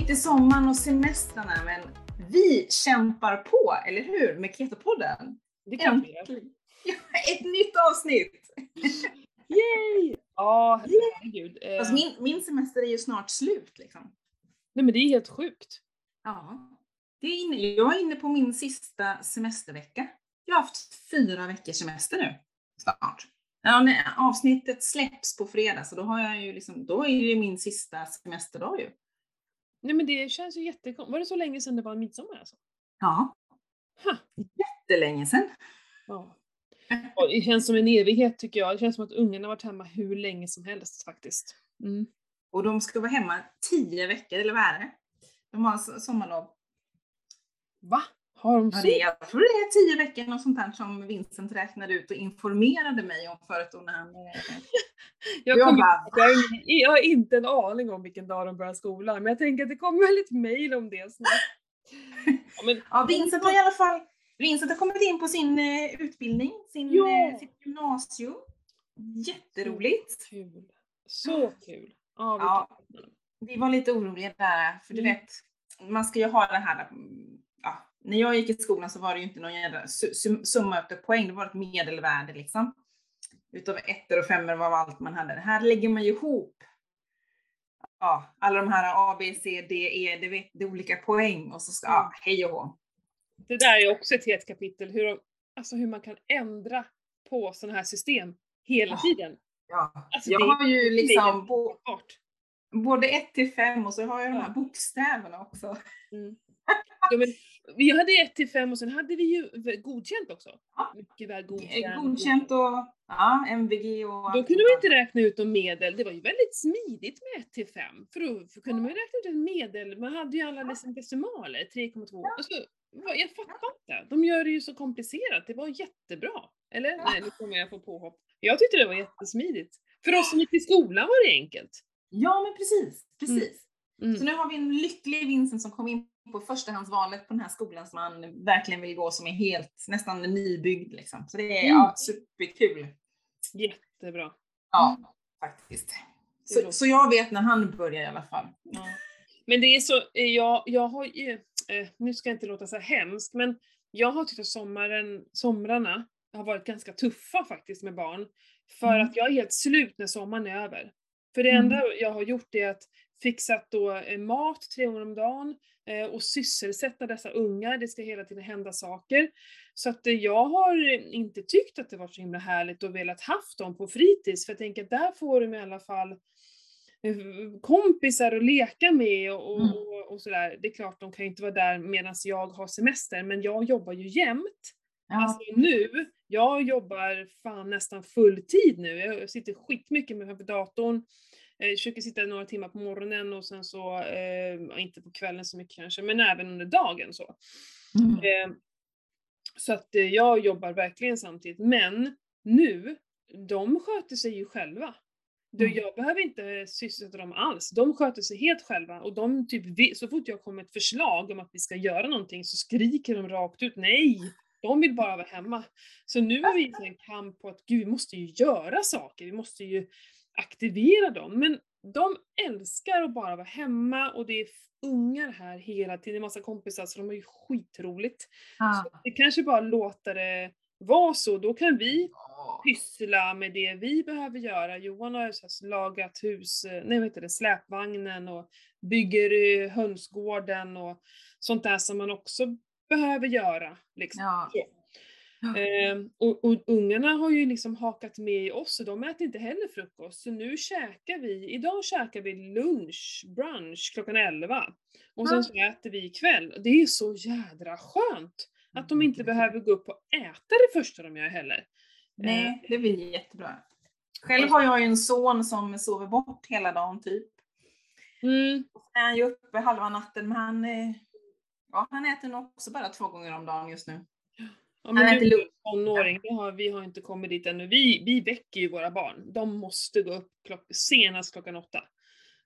mitt i sommaren och semestrarna, men vi kämpar på, eller hur? Med Ketopodden. Det kan vi. Ett nytt avsnitt! Yay! Ja, herregud. Fast min, min semester är ju snart slut liksom. Nej men det är helt sjukt. Ja. Det är inne, jag är inne på min sista semestervecka. Jag har haft fyra veckors semester nu. Snart. Ja, när avsnittet släpps på fredag så då har jag ju liksom, då är det min sista semesterdag ju. Nej men det känns ju jättekonstigt. Var det så länge sedan det var midsommar alltså? Ja. Ha. Jättelänge sedan. Ja. Och det känns som en evighet tycker jag. Det känns som att ungarna har varit hemma hur länge som helst faktiskt. Mm. Och de ska vara hemma tio veckor, eller vad är det? De har sommarlov. Va? Har de Ja, så? det är, jag tror det är tio veckor, något sånt här som Vincent räknade ut och informerade mig om förut då när han... Jag, Jag bara, jag, har- inte en aning om vilken dag de börjar skolan, men jag tänker att det kommer väl ett mail om det snart. Ja, men, Ja, Vincent har i alla fall Vincent har kommit in på sin eh, utbildning, sin, Ja. eh, sitt gymnasium. Jätteroligt. Kul. Så kul. Ja, Ja. Vi var lite oroliga där, för du Mm. vet, man ska ju ha det här, mm, ja, när jag gick i skolan så var det ju inte någon jävla su- sum- summa efter poäng, det var ett medelvärde liksom. Utav ettor och femmor var allt man hade. Här lägger man ju ihop ja, alla de här A, B, C, D, E, det, vet, det är olika poäng och så ska, ja, hej och hå. Det där är också ett helt kapitel, hur, de, alltså hur man kan ändra på sådana här system hela Ja. tiden. Ja. Alltså, Jag har ju liksom bo, både 1 till 5 och så har jag de här Ja. bokstäverna också. Mm. Ja, men vi hade 1 till 5 och sen hade vi ju godkänt också. Ja. Mycket väl Eh, godkänt. Godkänt och ja, MVG och Då kunde man inte räkna ut någon medel. Det var ju väldigt smidigt med 1 till 5. För då kunde man ju räkna ut en medel. Man hade ju alla liksom decimaler, 3,2. Alltså, jag fattar inte. De gör det ju så komplicerat. Det var jättebra. Eller? Ja. Nej, nu kommer jag få påhopp. Jag tyckte det var jättesmidigt. För oss som gick i skolan var det enkelt. Ja, men precis. precis. Mm. Så nu har vi en lycklig Vincent som kom in på förstahandsvalet på den här skolan som man verkligen vill gå, som är helt, nästan nybyggd liksom. Så det är Mm. ja, superkul. Jättebra. Ja, faktiskt. Det Så, så jag vet när han börjar i alla fall. Ja. Men det är så, eh, jag, jag har ju, eh, nu ska jag inte låta så hemskt, men jag har tyckt att sommaren, somrarna har varit ganska tuffa faktiskt med barn. För Mm. att jag är helt slut när sommaren är över. För det Mm. enda jag har gjort är att fixat då eh, mat tre gånger om dagen och sysselsätta dessa ungar, det ska hela tiden hända saker. Så att eh, jag har eh, inte tyckt att det var så himla härligt och velat haft dem på fritids, för jag tänker att där får de i alla fall eh, kompisar att leka med och, Mm. och, och sådär. Det är klart, de kan ju inte vara där medan jag har semester, men jag jobbar ju jämt. Ja. Alltså nu, jag jobbar fan nästan full tid nu. Jag sitter skitmycket med framför datorn. Eh, försöker sitta några timmar på morgonen och sen så, eh, inte på kvällen så mycket kanske, men även under dagen så. Mm. Eh, så att eh, jag jobbar verkligen samtidigt. Men nu, de sköter sig ju själva. Du, Mm. Jag behöver inte sysselsätta dem alls. De sköter sig helt själva och de typ, så fort jag kommer med ett förslag om att vi ska göra någonting så skriker de rakt ut nej. De vill bara vara hemma. Så nu har vi en kamp på att gud, vi måste ju göra saker. Vi måste ju aktivera dem. Men de älskar att bara vara hemma och det är ungar här hela tiden, en massa kompisar, så de har ju skitroligt. Ja. Så det kanske bara låter det vara så, då kan vi pyssla med det vi behöver göra. Johan har så lagat hus, eh, nej vad heter det, släpvagnen och bygger eh, hönsgården och sånt där som man också behöver göra. Liksom. Ja. Ehm, och, och ungarna har ju liksom hakat med i oss och de äter inte heller frukost. Så nu käkar vi, idag käkar vi lunch, brunch klockan 11. Och sen så äter vi ikväll. Det är så jädra skönt att de inte behöver gå upp och äta det första de gör heller. Nej, det blir jättebra. Själv har jag ju en son som sover bort hela dagen typ. Mm. Sen är han ju uppe halva natten, men han, eh, ja, han äter nog också bara två gånger om dagen just nu. Ja, men du är tonåring, det har, vi har inte kommit dit ännu. Vi, vi väcker ju våra barn. De måste gå upp klock, senast klockan åtta.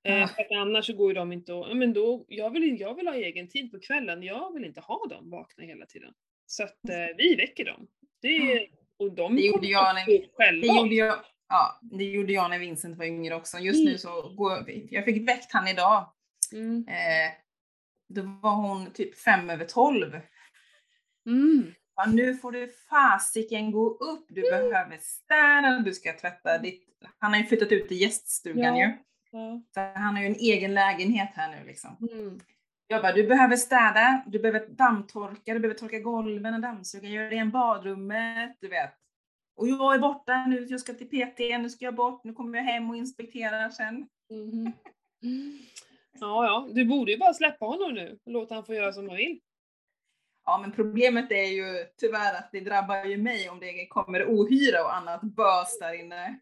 Eh, Ja. för att annars så går ju de inte och, ja, men då, jag vill, jag vill ha egen tid på kvällen, jag vill inte ha dem vakna hela tiden. Så att eh, vi väcker dem. Det, och de Det gjorde jag när- själva. Det gjorde jag, ja, det gjorde jag när Vincent var yngre också. Just Mm. nu så går jag fick väckt han idag. Mm. Eh, då var hon typ fem över tolv. Mm. Ja, nu får du fasiken gå upp, du behöver städa, du ska tvätta ditt... Han har ju flyttat ut till gäststugan Ja. ju. Ja. Så han har ju en egen lägenhet här nu liksom. Mm. Jag bara, du behöver städa, du behöver dammtorka, du behöver torka golven och dammsuga, göra ren badrummet, du vet. Och jag är borta nu, jag ska till PT, nu ska jag bort, nu kommer jag hem och inspekterar sen. Mhm. Ja, ja, du borde ju bara släppa honom nu och låta han få göra som han vill. Ja, men problemet är ju tyvärr att det drabbar ju mig om det kommer ohyra och annat bös där inne.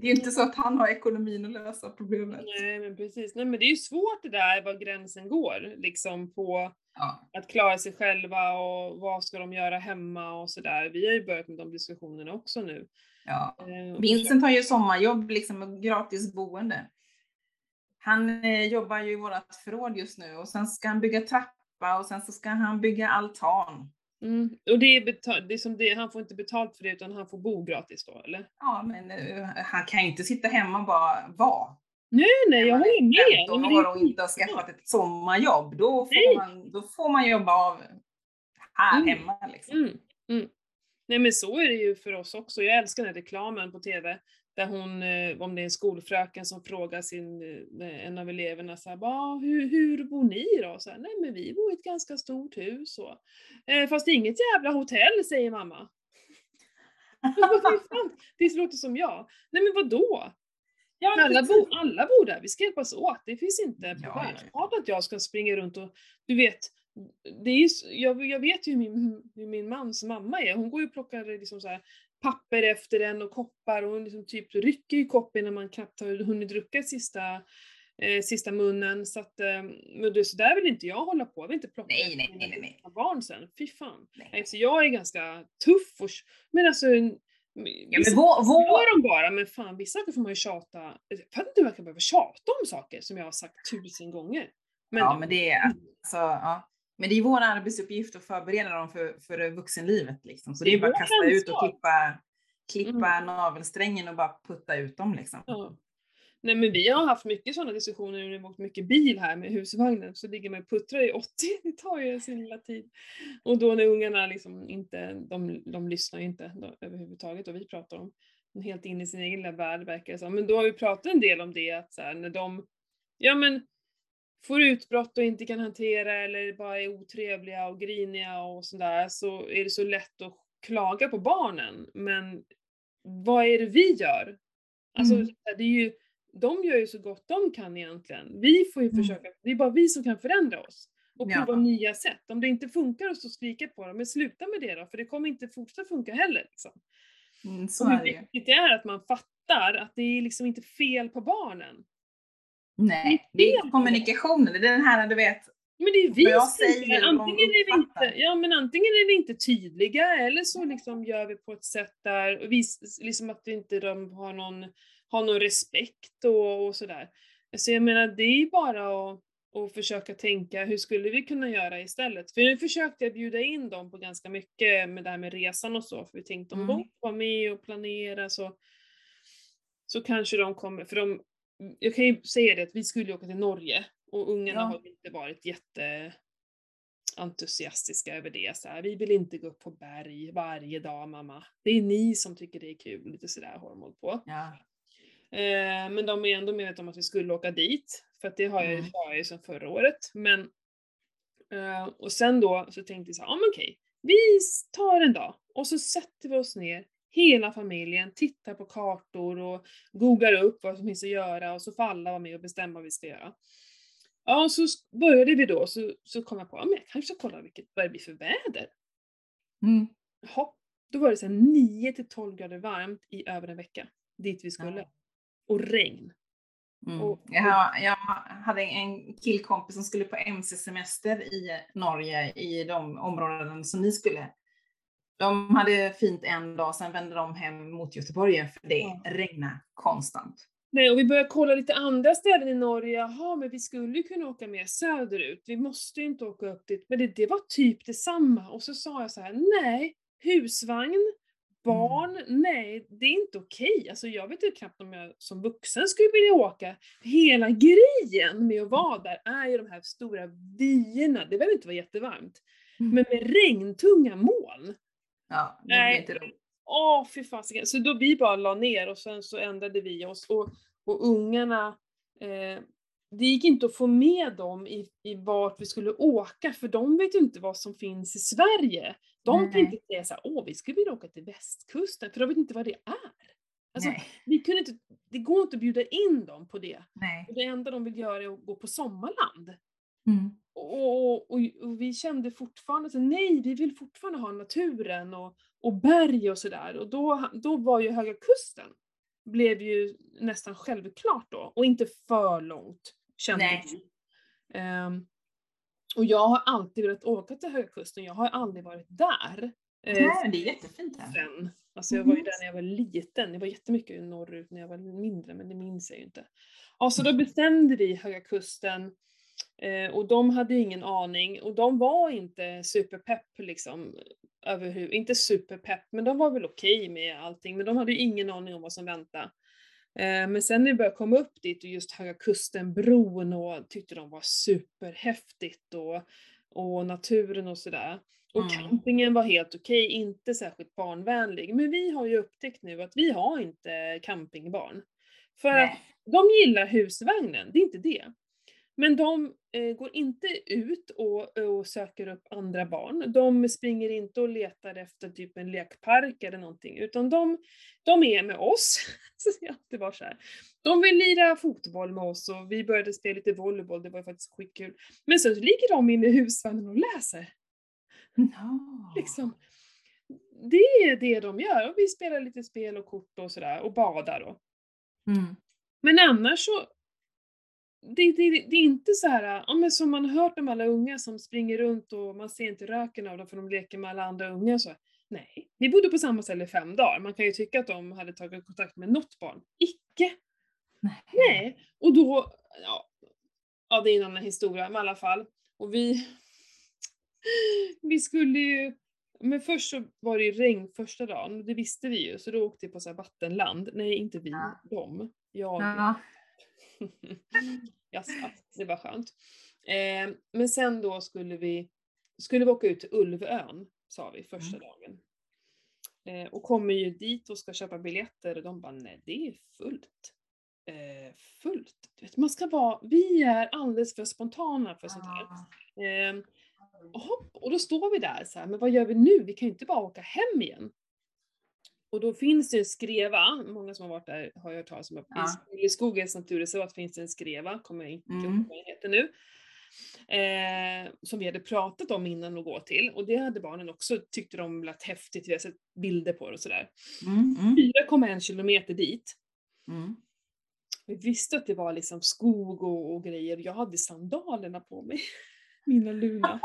Det är ju inte så att han har ekonomin att lösa problemet. Nej, men precis. Nej, men det är ju svårt det där var gränsen går, liksom på Ja. att klara sig själva och vad ska de göra hemma och sådär. Vi har ju börjat med de diskussionerna också nu. Ja. Eh, Vincent har ju sommarjobb, liksom och gratis boende. Han eh, jobbar ju i vårt förråd just nu och sen ska han bygga trappa och sen så ska han bygga altan. Mm. Och det är, betal- det är som det, han får inte betalt för det utan han får bo gratis då, eller? Ja, men eh, han kan ju inte sitta hemma och bara vara. Nej, nej, jag man håller med. 15 Men det är inte har skaffat ett sommarjobb. Då Nej. får man, då får man jobba av här Mm. hemma. Liksom. Mm, mm. Nej men så är det ju för oss också. Jag älskar den här reklamen på TV där hon, eh, om det är en skolfröken som frågar sin, eh, en av eleverna så här, "Va, hur, hur bor ni då? Så här, Nej men vi bor i ett ganska stort hus och, eh, fast inget jävla hotell säger mamma. "Det låter som jag. Nej men vadå? Ja, men Alla, bo, alla bor där, vi ska hjälpas åt. Det finns inte på Ja, ja, att jag ska springa runt och, du vet, det är ju, jag, jag vet ju hur min, hur min mans mamma är. Hon går ju och plockar liksom så här papper efter den och koppar och hon liksom typ rycker i koppen när man knappt har hunnit dricka sista, eh, sista munnen. Så att, eh, men det, så där vill inte jag hålla på. Jag vill inte plocka Nej, nej, nej, nej, barn sen. Fy fan. Nej. Nej, så jag är ganska tuff och, men alltså Ja, men vår, vår, de bara, men fan vissa saker får man ju tjata. Jag fattar inte hur man kan behöva tjata om saker som jag har sagt tusen gånger. Men, ja, men det är alltså, ja. Men det är vår arbetsuppgift att förbereda dem för, för vuxenlivet. Liksom. Så det är bara att kasta ut och klippa, klippa Mm. navelsträngen och bara putta ut dem. Liksom. ja. Nej men vi har haft mycket sådana diskussioner när vi åkt mycket bil här med husvagnen. Så ligger man och puttrar i 80, det tar ju sin lilla tid. Och då när ungarna liksom inte, de, de lyssnar ju inte då, överhuvudtaget och vi pratar om helt inne i sin egen lilla värld verkar det som. Men då har vi pratat en del om det att så här, när de, ja men får utbrott och inte kan hantera eller bara är otrevliga och griniga och sådär så är det så lätt att klaga på barnen. Men vad är det vi gör? Alltså Mm. det är ju, de gör ju så gott de kan egentligen. Vi får ju Mm. försöka, det är bara vi som kan förändra oss och Ja. prova nya sätt. Om det inte funkar och skrika på dem, men sluta med det då, för det kommer inte fortsätta funka heller. Liksom. Mm, så Och hur viktigt det är att man fattar att det är liksom inte fel på barnen. Nej, det är kommunikationen. Det är den här, du vet, Men det är vi jag som säger antingen är vi inte, ja men antingen är vi inte tydliga eller så liksom gör vi på ett sätt där, vi, liksom att inte de har någon, har någon respekt och, och sådär. Så jag menar det är bara att, att försöka tänka hur skulle vi kunna göra istället? För nu försökte jag bjuda in dem på ganska mycket med det här med resan och så, för vi tänkte om Mm. de var med och planera så, så kanske de kommer, för de, jag kan ju säga det att vi skulle åka till Norge och ungarna Ja. har inte varit jätte entusiastiska över det. Så här, vi vill inte gå upp på berg varje dag mamma. Det är ni som tycker det är kul. Lite sådär har de hållit på. ja. Eh, men de är ändå medvetna om att vi skulle åka dit. För att det har jag, ju- Mm. sedan förra året. Men, eh, och sen då så tänkte jag så här, ja men okej. Vi tar en dag och så sätter vi oss ner, hela familjen, tittar på kartor och googlar upp vad som finns att göra och så får alla vara med och bestämma vad vi ska göra. Ja, och så började vi då, så, så kom jag på, men jag kanske ska kolla vilket, vad det blir för väder. Mm. Jaha, då var det så här 9 till 12 grader varmt i över en vecka, dit vi skulle. Ja. Och regn. Mm. Och- Jag, har, jag hade en killkompis som skulle på MC-semester i Norge i de områden som ni skulle. De hade fint en dag, sen vände de hem mot Göteborg igen för det Ja. regnade konstant. Nej, och vi började kolla lite andra ställen i Norge. Jaha, men vi skulle ju kunna åka mer söderut. Vi måste ju inte åka upp dit. Men det, det var typ detsamma. Och så sa jag så här, nej, husvagn, barn, nej, det är inte okej. Alltså jag vet ju knappt om jag som vuxen skulle vilja åka. Hela grejen med att vara där är ju de här stora vyerna, det behöver inte vara jättevarmt. Mm. Men med regntunga moln. Ja, det Nej. blir inte roligt. Åh fy fasiken. Så då vi bara la ner och sen så ändrade vi oss. Och, och ungarna, eh, det gick inte att få med dem i, i vart vi skulle åka för de vet ju inte vad som finns i Sverige. De kan Nej. inte säga såhär, åh vi skulle vilja åka till västkusten, för de vet inte vad det är. Alltså, Nej. vi kunde inte, det går inte att bjuda in dem på det. Nej. Och det enda de vill göra är att gå på sommarland. Mm. Och, och, och, vi kände fortfarande så nej, vi vill fortfarande ha naturen och, och berg och sådär. Och då, då var ju Höga Kusten, blev ju nästan självklart då. Och inte för långt, kände Nej. vi. Ehm, och jag har alltid velat åka till Höga Kusten, jag har aldrig varit där. eh, Nej, det är jättefint här. sen. Alltså jag var ju Mhm. där när jag var liten, jag var jättemycket norrut när jag var mindre men det minns jag ju inte. Ja, så då bestämde vi Höga Kusten eh, och de hade ingen aning och de var inte superpepp liksom. Överhuvud, inte superpepp men de var väl okej med allting men de hade ju ingen aning om vad som väntade. Eh, men sen när vi började komma upp dit och just Höga Kusten-bron och tyckte de var superhäftigt och, och naturen och sådär. Och Mm. campingen var helt okej, inte särskilt barnvänlig. Men vi har ju upptäckt nu att vi har inte campingbarn. För att Nej. de gillar husvagnen, det är inte det. Men de eh, går inte ut och, och söker upp andra barn. De springer inte och letar efter typ en lekpark eller någonting, utan de, de är med oss. Så det var så här. De vill lira fotboll med oss och vi började spela lite volleyboll, det var ju faktiskt skitkul. Men sen så ligger de inne i husvagnen och läser. Ja. Liksom. Det är det de gör. Och vi spelar lite spel och kort och sådär och badar då. Mm. Men annars så, det, det, det är inte så här, ja, men som man har hört om alla unga som springer runt och man ser inte röken av dem för de leker med alla andra unga. Så, nej, vi bodde på samma ställe i fem dagar. Man kan ju tycka att de hade tagit kontakt med något barn. Icke! Nej. Nej, och då, ja, ja det är en annan historia, men i alla fall. Och vi, vi skulle ju, men först så var det ju regn första dagen, det visste vi ju, så då åkte vi på så vattenland. Nej, inte vi, Ja. de. Jag. Ja. Jaså, det var skönt. Eh, men sen då skulle vi, skulle vi åka ut till Ulvön, sa vi första Mm. dagen. Eh, och kommer ju dit och ska köpa biljetter och de bara, nej det är fullt. Eh, fullt. Vet, man ska vara, vi är alldeles för spontana för sånt här. Eh, och, hopp, och då står vi där så här, men vad gör vi nu? Vi kan ju inte bara åka hem igen. Och då finns det en skreva, många som har varit där har ju hört talas om Ja. i skogens naturreservat finns det en skreva, kommer jag inte ihåg vad den heter nu. Eh, som vi hade pratat om innan att gå till och det hade barnen också tyckte de lät häftigt, vi har sett bilder på det och sådär. Mm. Mm. 4,1 kilometer dit. Mm. Vi visste att det var liksom skog och, och grejer. Jag hade sandalerna på mig. Mina luna.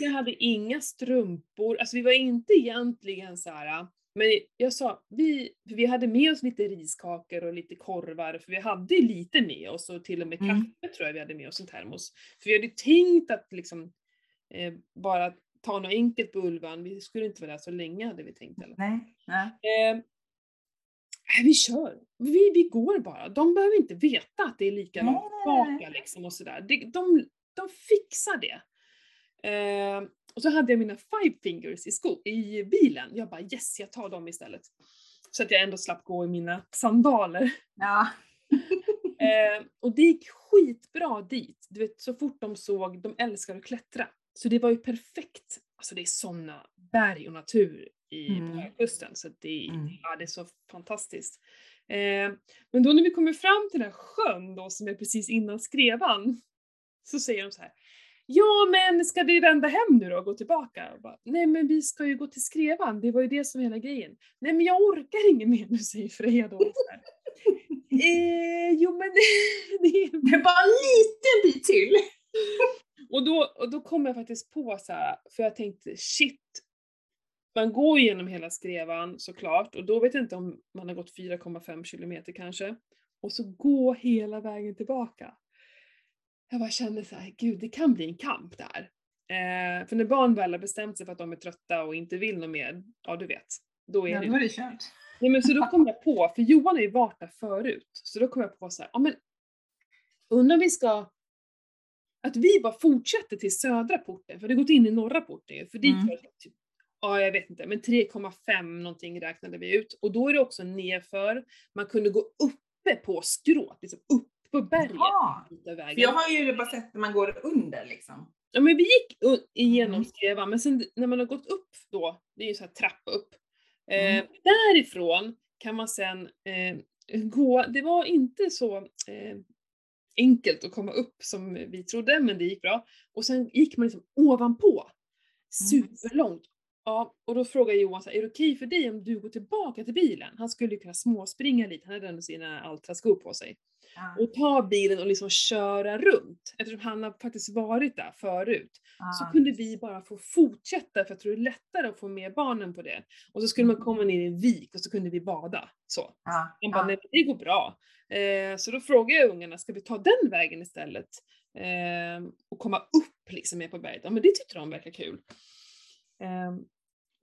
Jag hade inga strumpor. Alltså vi var inte egentligen så här. Men jag sa, vi, vi hade med oss lite riskakor och lite korvar, för vi hade lite med oss och till och med Mm. kaffe tror jag vi hade med oss en termos. För vi hade tänkt att liksom eh, bara ta något enkelt på Ulvan, vi skulle inte vara där så länge hade vi tänkt. Eller? Nej. Nej. Eh, vi kör. Vi, vi går bara. De behöver inte veta att det är lika Nej, långt nej, tillbaka liksom och sådär. De, de, de fixar det. Eh, och så hade jag mina five fingers i, sko- i bilen. Jag bara yes, jag tar dem istället. Så att jag ändå slapp gå i mina sandaler. Ja. Eh, och det gick skitbra dit. Du vet, så fort de såg, de älskar att klättra. Så det var ju perfekt. Alltså det är såna berg och natur i Mm. på kusten så det, är- Mm. ja, det är så fantastiskt. Eh, men då när vi kommer fram till den här sjön då som är precis innan skrevan så säger de så här Ja men ska vi vända hem nu då och gå tillbaka? Och bara, Nej men vi ska ju gå till skrevan, det var ju det som var hela grejen. Nej men jag orkar inget mer nu säger Freja då. Eh, jo men det är Det är bara en liten bit till. och då, och då kom jag faktiskt på så här, för jag tänkte shit, man går ju genom hela skrevan såklart och då vet jag inte om man har gått 4,5 kilometer kanske. Och så gå hela vägen tillbaka. Jag bara kände så här, gud det kan bli en kamp där. Eh, för när barn väl har bestämt sig för att de är trötta och inte vill något mer, ja du vet, då är Ja, det då är det kört. Nej men så då kom jag på, för Johan har ju varit där förut, så då kom jag på så här, ja men undrar om vi ska, att vi bara fortsätter till södra porten, för det har gått in i norra porten ju, för dit Mm. var typ, ja jag vet inte, men 3,5 någonting räknade vi ut. Och då är det också nerför, man kunde gå uppe på skrået, liksom upp på berget. Ja, jag har ju bara sett när man går under liksom. Ja men vi gick u- igenom Mm. Skeva, men sen när man har gått upp då, det är ju så här trappa upp. Eh, Mm. därifrån kan man sen eh, gå, det var inte så eh, enkelt att komma upp som vi trodde, men det gick bra. Och sen gick man liksom ovanpå. Superlångt. Ja, och då frågade Johan så här, är det okej för dig om du går tillbaka till bilen? Han skulle ju kunna småspringa lite, han hade ändå sina Altra-skor på sig Ja. och ta bilen och liksom köra runt. Eftersom han har faktiskt varit där förut. Så Ja. kunde vi bara få fortsätta för jag tror det är lättare att få med barnen på det. Och så skulle man komma ner i en vik och så kunde vi bada. Så. Ja. Han bara, nej det går bra. Eh, så då frågade jag ungarna, ska vi ta den vägen istället? Eh, och komma upp liksom med på berget. Ja men det tyckte de verkar kul. Eh,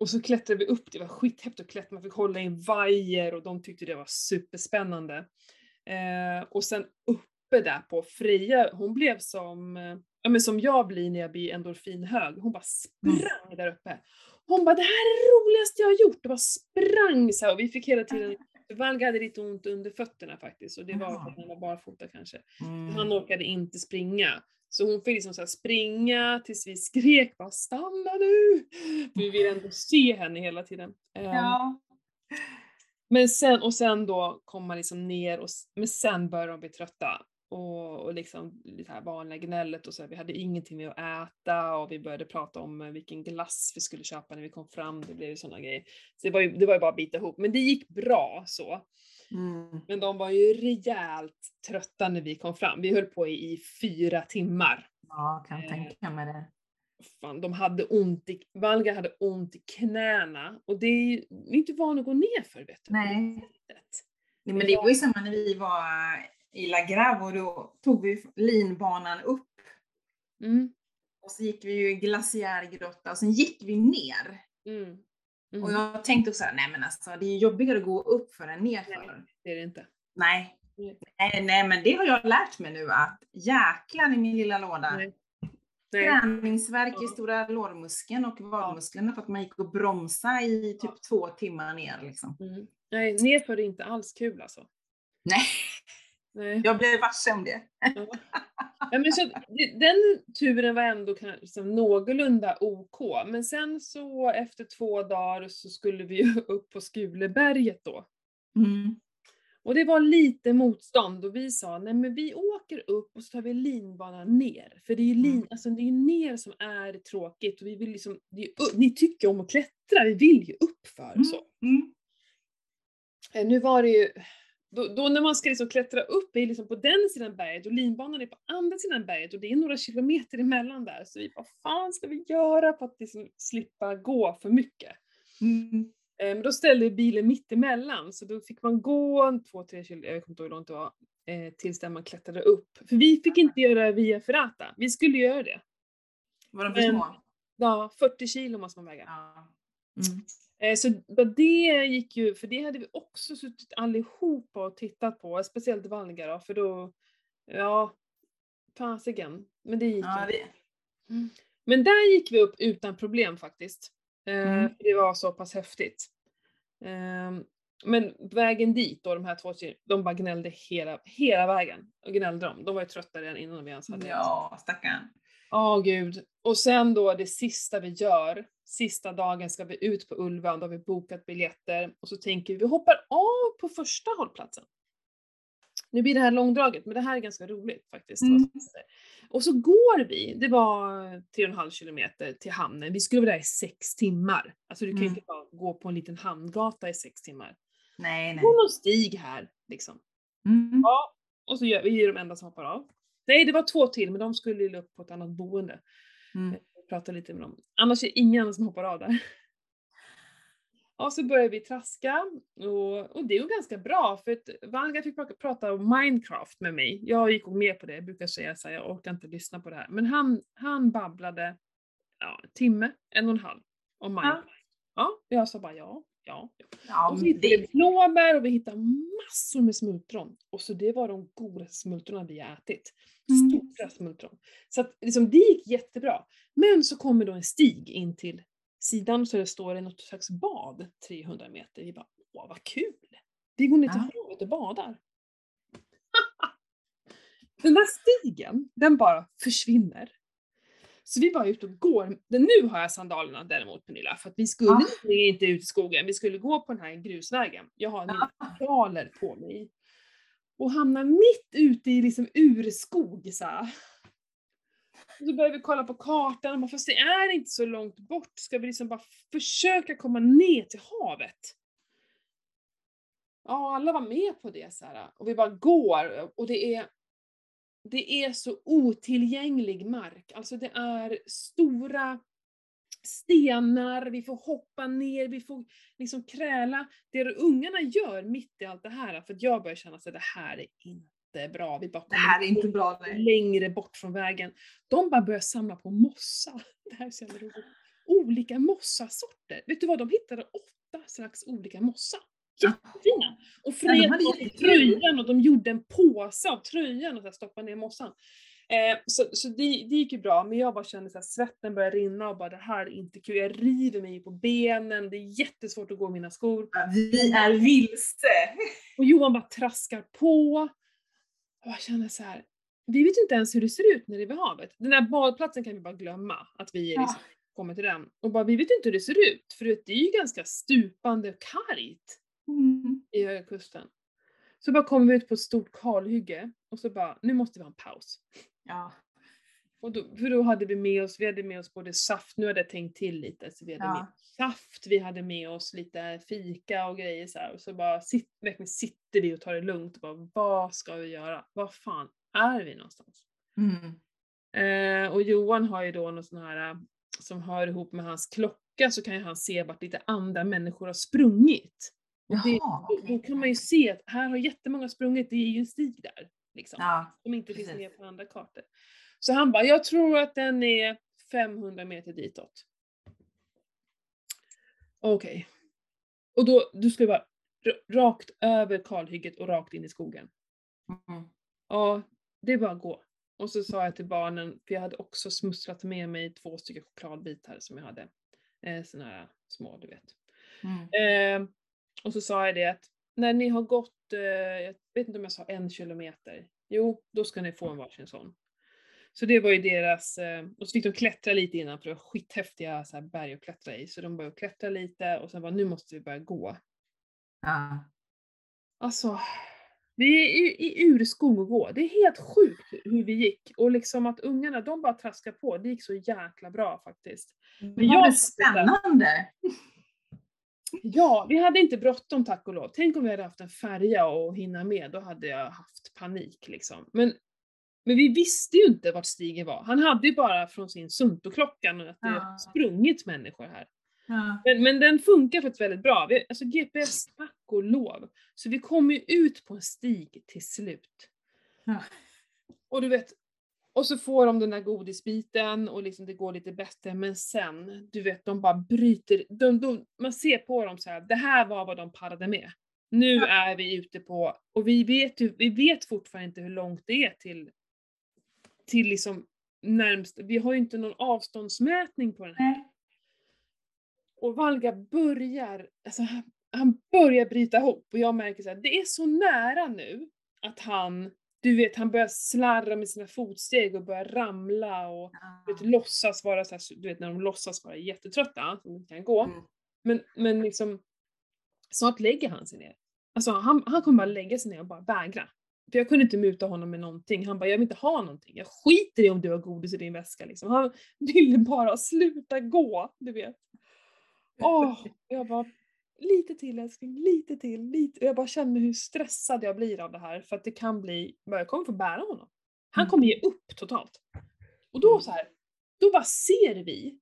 och så klättrade vi upp, det var skithäftigt att klättra, man fick hålla i en vajer och de tyckte det var superspännande. Eh, och sen uppe där på Freja, hon blev som, eh, ja men som jag blir när jag blir endorfinhög. Hon bara sprang där uppe. Hon bara, det här är det roligaste jag har gjort! Det bara sprang så här, och vi fick hela tiden, Valga hade lite ont under fötterna faktiskt och det var för att han var barfota kanske. Mm. Han orkade inte springa. Så hon fick liksom så springa tills vi skrek bara stanna nu! För vi ville ändå se henne hela tiden. Ehm, Ja. Men sen, och sen då kom man liksom ner och men sen började de bli trötta. Och, och liksom det här vanliga gnället och så här, vi hade ingenting med att äta och vi började prata om eh, vilken glass vi skulle köpa när vi kom fram, det blev ju sådana grejer. Så det var ju, det var ju bara att bita ihop, men det gick bra så. Mm. Men de var ju rejält trötta när vi kom fram. Vi höll på i, fyra timmar. Ja, kan Eh, tänka mig det. Fan, de hade ont i, Valga hade ont i knäna och det är ju vi är inte van att gå ner för vet du. Nej. Nej, men det var ju samma när vi var i La Grave och då tog vi linbanan upp Mm, och så gick vi ju i glaciärgrotta och sen gick vi ner. mm, mm. Och jag tänkte också såhär, nej men alltså det är jobbigare att gå upp för än nerför. Nej. Det är det inte. Nej. Nej. Nej, men det har jag lärt mig nu att jäklar i min lilla låda. Nej. Nej. I stora lårmuskeln och vadmusklerna för att man gick och bromsade i typ två timmar ner liksom. Mm. Nej, nerför är inte alls kul alltså. Nej, Nej. jag blev varse om det. Ja. Ja, men så, den turen var ändå liksom någorlunda OK, men sen så efter två dagar så skulle vi upp på Skuleberget då. Mm. Och det var lite motstånd och vi sa nej men vi åker upp och så tar vi linbanan ner. För det är ju lin, Mm. alltså det är ner som är tråkigt och vi vill liksom, är ni tycker om att klättra, vi vill ju upp för Mm. så. Mm. Eh, Nu var det ju, då, då när man ska liksom klättra upp är liksom på den sidan berget och linbanan är på andra sidan berget och det är några kilometer emellan där. Så vi bara, fan ska vi göra för att liksom slippa gå för mycket? Mm. Eh, Men då ställde bilen mitt emellan så då fick man gå två, tre kilometer, jag kommer inte ihåg hur långt det var, eh, tills där man klättrade upp. För vi fick inte göra via Ferrata, vi skulle göra det. Var de för små? Ja, 40 kilo måste man väga. Ja. Mm. Eh, Så det gick ju, för det hade vi också suttit allihopa och tittat på, speciellt Valga då, för då, ja, fasiken. Men det gick Ja, ju. det, Men där gick vi upp utan problem faktiskt. Eh, Mm. för Det var så pass häftigt. Ehm, men vägen dit då, de här två de bara gnällde hela, hela vägen. Och gnällde de. De var ju trötta redan innan vi ens hade ja, stackarn. Ja, gud. Och sen då det sista vi gör, sista dagen ska vi ut på Ulva, då har vi bokat biljetter och så tänker vi, vi hoppar av på första hållplatsen. Nu blir det här långdraget, men det här är ganska roligt faktiskt. Mm. Och så går vi, det var 3,5 kilometer till hamnen, vi skulle vara där i sex timmar. Alltså du kan ju Mm. inte bara gå på en liten hamngata i sex timmar. Nej, nej. Gå någon stig här, liksom. Mm. Ja, och så gör vi är de enda som hoppar av. Nej, det var två till, men de skulle ju upp på ett annat boende. Mm. och prata lite med dem. Annars är det ingen som hoppar av där. Och så började vi traska och, och det var ganska bra för att Valga fick prata- om Minecraft med mig. Jag gick med på det, jag brukar säga så här, jag orkar inte lyssna på det här. Men han, han babblade ja, en timme, en och en halv om maj. Ja. Ja, jag sa bara ja, ja. ja. Och så hittade vi det, blåbär och vi hittade massor med smultron. Och så det var de godaste smultronen vi har ätit. Mm. Stora smultron. Så att liksom, det gick jättebra. Men så kommer då en stig in till sidan så det står det något slags bad 300 meter. Vi bara, åh vad kul! Vi går ner till Ja. havet och badar. Den där stigen, den bara försvinner. Så vi bara är ute och går. Nu har jag sandalerna däremot Pernilla, för att vi skulle Ja. inte ut i skogen, vi skulle gå på den här grusvägen. Jag har mina sandaler på mig. Och hamnar mitt ute i liksom urskog så här. Och så börjar vi kolla på kartan och bara, fast det är inte så långt bort, ska vi liksom bara försöka komma ner till havet? Ja, alla var med på det så här. och vi bara går och det är det är så otillgänglig mark. Alltså det är stora stenar, vi får hoppa ner, vi får liksom kräla. Det ungarna gör mitt i allt det här, för att jag börjar känna att det här är inte bra. Vi bara det här är inte bra. Nej. längre bort från vägen. De bara börjar samla på mossa. Det här är så jävla roligt. Olika mossasorter. Vet du vad, de hittade åtta slags olika mossa. Jättefina! Och Ja, Fred hade jättekul. tröjan och de gjorde en påse av tröjan och så stoppade ner mossan. Eh, så så det, det gick ju bra, men jag bara kände att svetten började rinna och bara det här är inte kul. Jag river mig på benen, det är jättesvårt att gå i mina skor. Vi är vilse. Och Johan bara traskar på. Och jag känner så här. vi vet inte ens hur det ser ut när det är vid havet. Den där badplatsen kan vi bara glömma, att vi är Ja. liksom kommer till den. Och bara, vi vet inte hur det ser ut, för det är ju ganska stupande och kargt Mm. i Höga Kusten. Så bara kommer vi ut på ett stort kalhygge och så bara, nu måste vi ha en paus. Ja. Och då, för då hade vi med oss, vi hade med oss både saft, nu hade jag tänkt till lite, så vi hade Ja. med saft, vi hade med oss lite fika och grejer så här. Och så bara sitt, verkligen sitter vi och tar det lugnt och bara, vad ska vi göra? Var fan är vi någonstans? Mm. Eh, och Johan har ju då någon sån här, som hör ihop med hans klocka så kan ju han se vart lite andra människor har sprungit. Och det, Jaha, då, kan man ju se att här har jättemånga sprungit, det är ju en stig där. Liksom Ja, som inte finns precis. med på andra kartor. Så han bara, jag tror att den är 500 meter ditåt. Okej. Och då, du ska vara rakt över kalhygget och rakt in i skogen. mm. Ja, det är bara att gå. Och så sa jag till barnen, för jag hade också smusslat med mig två stycken chokladbitar som jag hade. Eh, såna här små, du vet. Mm. Eh, och så sa jag det att när ni har gått, eh, jag vet inte om jag sa en kilometer, jo, då ska ni få en varsin sån. Så det var ju deras, eh, och så fick de klättra lite innan för det var skithäftiga så berg att klättra i. Så de började klättra lite och sen bara, nu måste vi börja gå. Ja. Alltså, vi är i, i urskog och gå. Det är helt sjukt hur vi gick. Och liksom att ungarna, de bara traskar på. Det gick så jäkla bra faktiskt. Men jag- jag... Det spännande. Ja, vi hade inte bråttom tack och lov. Tänk om vi hade haft en färja och hinna med, då hade jag haft panik liksom. Men, men vi visste ju inte vart stigen var. Han hade ju bara från sin Suntoklockan att det Ja. sprungit människor här. Ja. Men, men den funkar faktiskt väldigt bra. Vi, alltså GPS, tack och lov. Så vi kom ju ut på en stig till slut. Ja. Och du vet, och så får de den där godisbiten och liksom det går lite bättre, men sen, du vet, de bara bryter, de, de, man ser på dem så här, det här var vad de parade med. Nu Ja. är vi ute på, och vi vet ju, vi vet fortfarande inte hur långt det är till, till liksom närmst, vi har ju inte någon avståndsmätning på den här. Nej. Och Valga börjar, alltså han, han börjar bryta ihop och jag märker så här, det är så nära nu att han, du vet, han börjar slarra med sina fotsteg och börjar ramla och du vet, låtsas vara så här, du vet när de låtsas vara jättetrötta, som inte kan gå. Mm. Men, men liksom, snart lägger han sig ner. Alltså han, han kommer bara lägga sig ner och bara vägra. För jag kunde inte muta honom med någonting. Han bara, jag vill inte ha någonting. Jag skiter i om du har godis i din väska liksom. Han ville bara sluta gå, du vet. Åh, jag bara, lite till älskling, lite till, lite. Och jag bara känner hur stressad jag blir av det här. För att det kan bli, jag kommer få bära honom. Han Mm. kommer ge upp totalt. Och då så här, då bara ser vi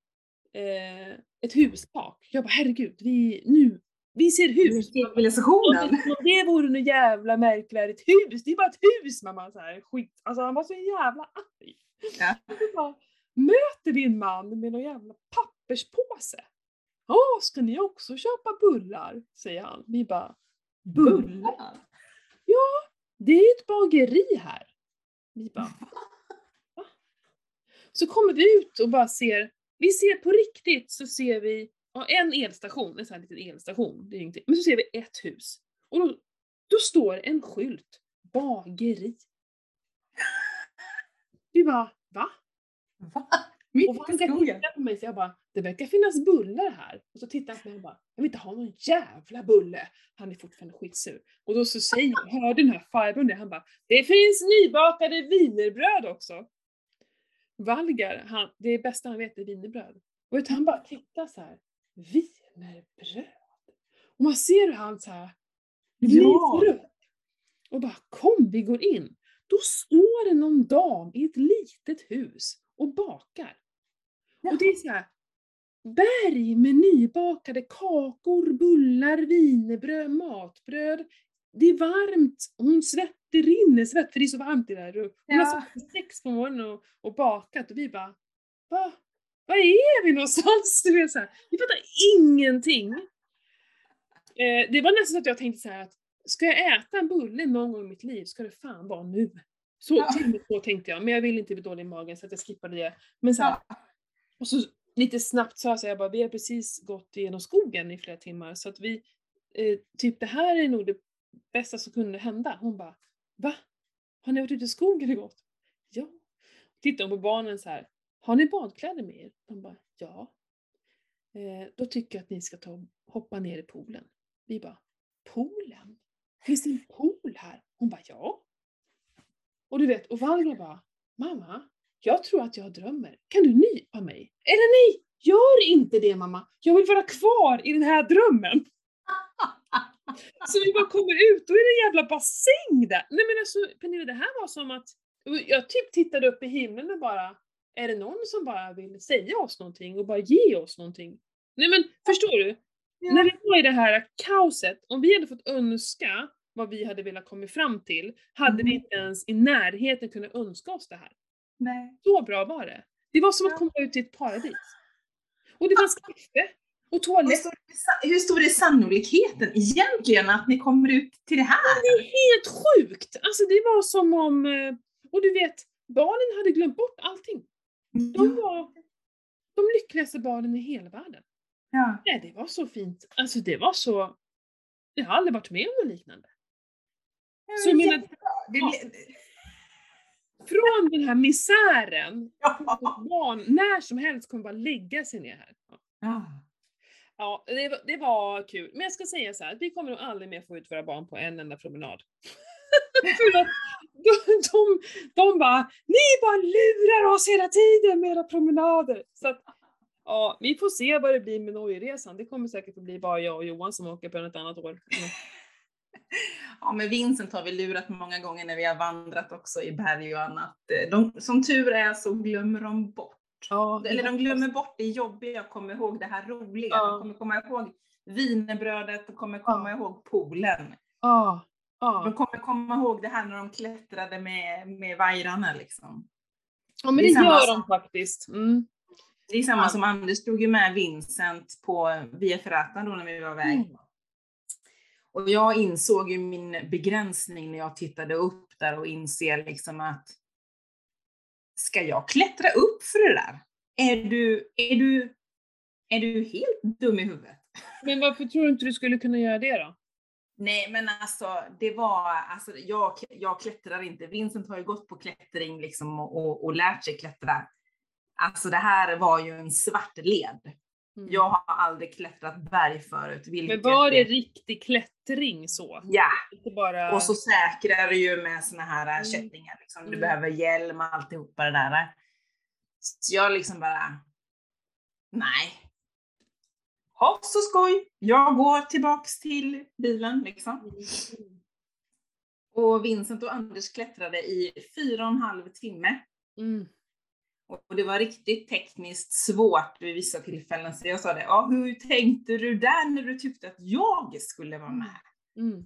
eh, ett hustak. Jag bara herregud, vi, nu, vi ser hus. Civilisationen. Det vore något jävla märkvärdigt hus, det är bara ett hus mamma. Så här, skit. Alltså han var så jävla arg. Ja. Bara, möter vi en man med någon jävla papperspåse. Ja, ska ni också köpa bullar? säger han. Vi bara, bullar? Det är ett bageri här. Vi bara, va? Så kommer vi ut och bara ser, vi ser på riktigt så ser vi ja, en elstation, en sån här liten elstation, det är ingenting. Men så ser vi ett hus. Och då, då står en skylt, bageri. Vi bara, va? Va? Mitt Och i han kan skogen? titta på mig så jag bara, det verkar finnas bullar här. Och så tittar han på mig och bara, jag vill inte ha någon jävla bulle. Han är fortfarande skitsur. Och då så säger, hörde den här farbrorn det, han bara, det finns nybakade wienerbröd också. Valgar, han, det bästa han vet är wienerbröd. Och vet, han bara tittar så här, wienerbröd? Och man ser hur han så här Ja. Och bara, kom vi går in. Då står det någon dam i ett litet hus och bakar. Och det är så här, berg med nybakade kakor, bullar, wienerbröd, matbröd. Det är varmt, hon svett, det rinner svett för det är så varmt i det här rummet. Hon har Ja. suttit sex på morgonen och, och bakat och vi bara, va? Var är vi någonstans? Du vet, så här, vi fattar ingenting. Eh, det var nästan så att jag tänkte så här att ska jag äta en bulle någon gång i mitt liv ska det fan vara nu. Så Ja. till och med tänkte jag, men jag vill inte bli dålig i magen så att jag skippade det. Men så här, Ja. och så lite snabbt sa jag så här, jag bara, vi har precis gått igenom skogen i flera timmar så att vi, eh, typ det här är nog det bästa som kunde hända. Hon bara, va? Har ni varit ute i skogen och gått? Ja. Tittar hon på barnen så här, har ni badkläder med er? De bara, ja. Eh, då tycker jag att ni ska ta hoppa ner i poolen. Vi bara, poolen? Finns det en pool här? Hon bara, ja. Och du vet, och Valga bara, mamma, jag tror att jag drömmer. Kan du nypa mig? Eller nej, gör inte det mamma. Jag vill vara kvar i den här drömmen. Så vi bara kommer ut, då är det en jävla bassäng där. Nej men alltså Pernilla, det här var som att, jag typ tittade upp i himlen och bara, är det någon som bara vill säga oss någonting och bara ge oss någonting? Nej men förstår du? Ja. När vi var i det här kaoset, om vi hade fått önska vad vi hade velat komma fram till, hade vi Mm. inte ens i närheten kunnat önska oss det här. Nej. Så bra var det. Det var som att komma ut till ett paradis. Och det fanns kaffe och toalett. hur stor är sannolikheten egentligen att ni kommer ut till det här? Det är helt sjukt! Alltså det var som om, eh, och du vet, barnen hade glömt bort allting. De var de lyckligaste barnen i hela världen. Ja. Nej, det var så fint. Alltså det var så, jag har aldrig varit med om något liknande. Så jag menar, Ja. från den här misären, ja. barn när som helst kommer bara lägga sig ner här. Ja. Ja, det var, det var kul. Men jag ska säga så här, vi kommer nog aldrig mer få ut våra barn på en enda promenad. För att de, de, de bara, ni bara lurar oss hela tiden med era promenader. Så att, ja, vi får se vad det blir med Norgeresan. Det kommer säkert att bli bara jag och Johan som åker på ett annat år. Ja, men Vincent har vi lurat många gånger när vi har vandrat också i berg och annat. De, som tur är så glömmer de bort. Ja, Eller de glömmer bort det jobbiga och kommer ihåg det här roliga. Ja. De kommer komma ihåg wienerbrödet och kommer komma ihåg poolen. Ja, De ja. kommer komma ihåg det här när de klättrade med, med vajrarna liksom. ja, men Det det gör de faktiskt. Mm. Det är samma Ja. som Anders drog ju med Vincent på Via Ferrata då när vi var iväg. Mm. Och jag insåg ju min begränsning när jag tittade upp där och inser liksom att ska jag klättra upp för det där? Är du, är du, är du helt dum i huvudet? Men varför tror du inte du skulle kunna göra det då? Nej men alltså det var, alltså jag, jag klättrar inte. Vincent har ju gått på klättring liksom och, och, och lärt sig klättra. Alltså det här var ju en svart led. Mm. Jag har aldrig klättrat berg förut. Men var det riktig klättring så? Ja, Inte bara... och så säkrar du ju med såna här Mm. kättingar. Liksom. Du Mm. behöver hjälm och alltihopa det där. Så jag liksom bara, nej. Ha så skoj. Jag går tillbaks till bilen liksom. Mm. Och Vincent och Anders klättrade i fyra och en halv timme. Mm. Och det var riktigt tekniskt svårt vid vissa tillfällen. Så jag sa det, ja, hur tänkte du där när du tyckte att jag skulle vara med? Mm.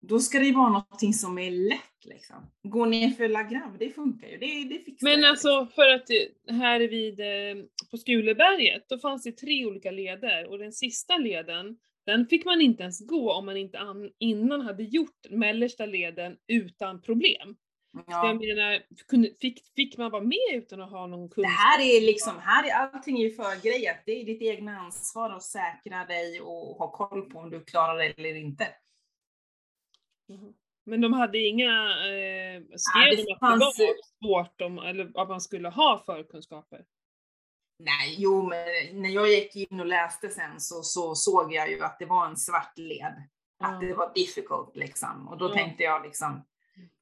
då ska det ju vara någonting som är lätt liksom. Gå ner för La Grave, det funkar ju. Det, det fixar Men jag, alltså för att eh, här vid, eh, på Skuleberget, då fanns det tre olika leder och den sista leden, den fick man inte ens gå om man inte an, innan hade gjort mellersta leden utan problem. Ja. jag menar, fick, fick man vara med utan att ha någon Det kunskap? här är liksom, här är allting ju förgrejat. Det är ditt egna ansvar att säkra dig och ha koll på om du klarar det eller inte. Mhm. Men de hade inga, eh, skrev det de att fanns- det var svårt om, eller att man skulle ha förkunskaper? Nej, jo, men när jag gick in och läste sen så, så såg jag ju att det var en svart led. Att det var difficult liksom. Och då Ja. tänkte jag liksom,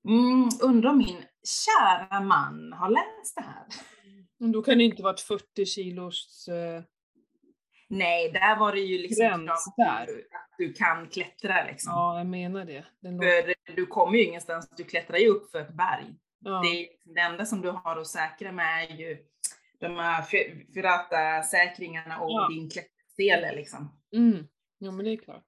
mm, undrar om min kära man har läst det här? Men då kan det inte varit 40 kilos... Eh, Nej, där var det ju liksom Gräns där. att du- kan klättra liksom. ja, jag menar det. Låter, För du kommer ju ingenstans, du klättrar ju upp för ett berg. ja. Det, är- det enda som du har att säkra med är ju de här Firata-säkringarna och Ja. din klättersele liksom. Mm. Ja, men det är klart.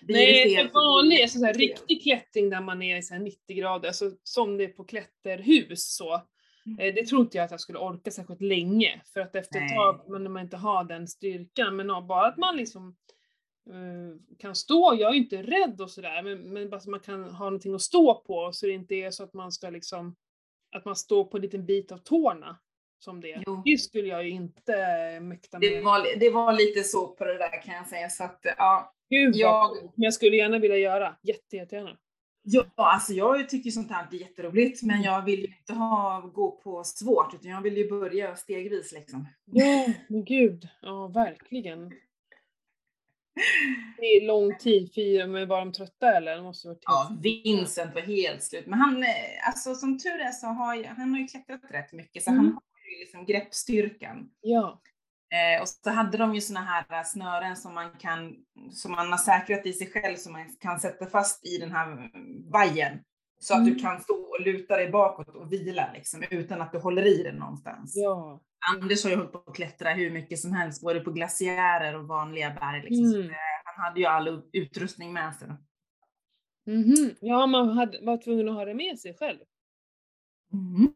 Det Nej, blir vanlig, det alltså så här, riktig klättring där man är i så här 90 grader, alltså som det är på klätterhus så. eh, Det tror inte jag att jag skulle orka särskilt länge, för att efter ett tag, men när man inte har den styrkan, men bara att man liksom eh, kan stå, jag är ju inte rädd och sådär, men, men bara så man kan ha någonting att stå på så det inte är så att man ska liksom, att man står på en liten bit av tårna. Som det. Jo. Det skulle jag ju inte mäkta med. Det var, det var lite så på det där kan jag säga. Så att, ja, Gud jag-. Men jag skulle gärna vilja göra, jätte, jättegärna. ja, alltså jag tycker sånt här är jätteroligt, men jag vill ju inte ha, gå på svårt, utan jag vill ju börja stegvis liksom. Ja, men gud. Ja, verkligen. Det är lång tid, fyra, men var de trötta eller? De måste varit Ja, Vincent var helt slut. Men han, eh, alltså som tur är så har han har ju klättrat rätt mycket, så Mm. han har liksom greppstyrkan. Ja. Eh, och så hade de ju såna här snören som man kan, som man har säkrat i sig själv, som man kan sätta fast i den här vajern. Så att Mm. du kan stå och luta dig bakåt och vila liksom, utan att du håller i den någonstans. Ja. Anders har ju hållit på att klättra hur mycket som helst, både på glaciärer och vanliga berg. Liksom. Så, Mm. eh, han hade ju all utrustning med sig. Mhm. Ja, man hade, var tvungen att ha det med sig själv. Mm.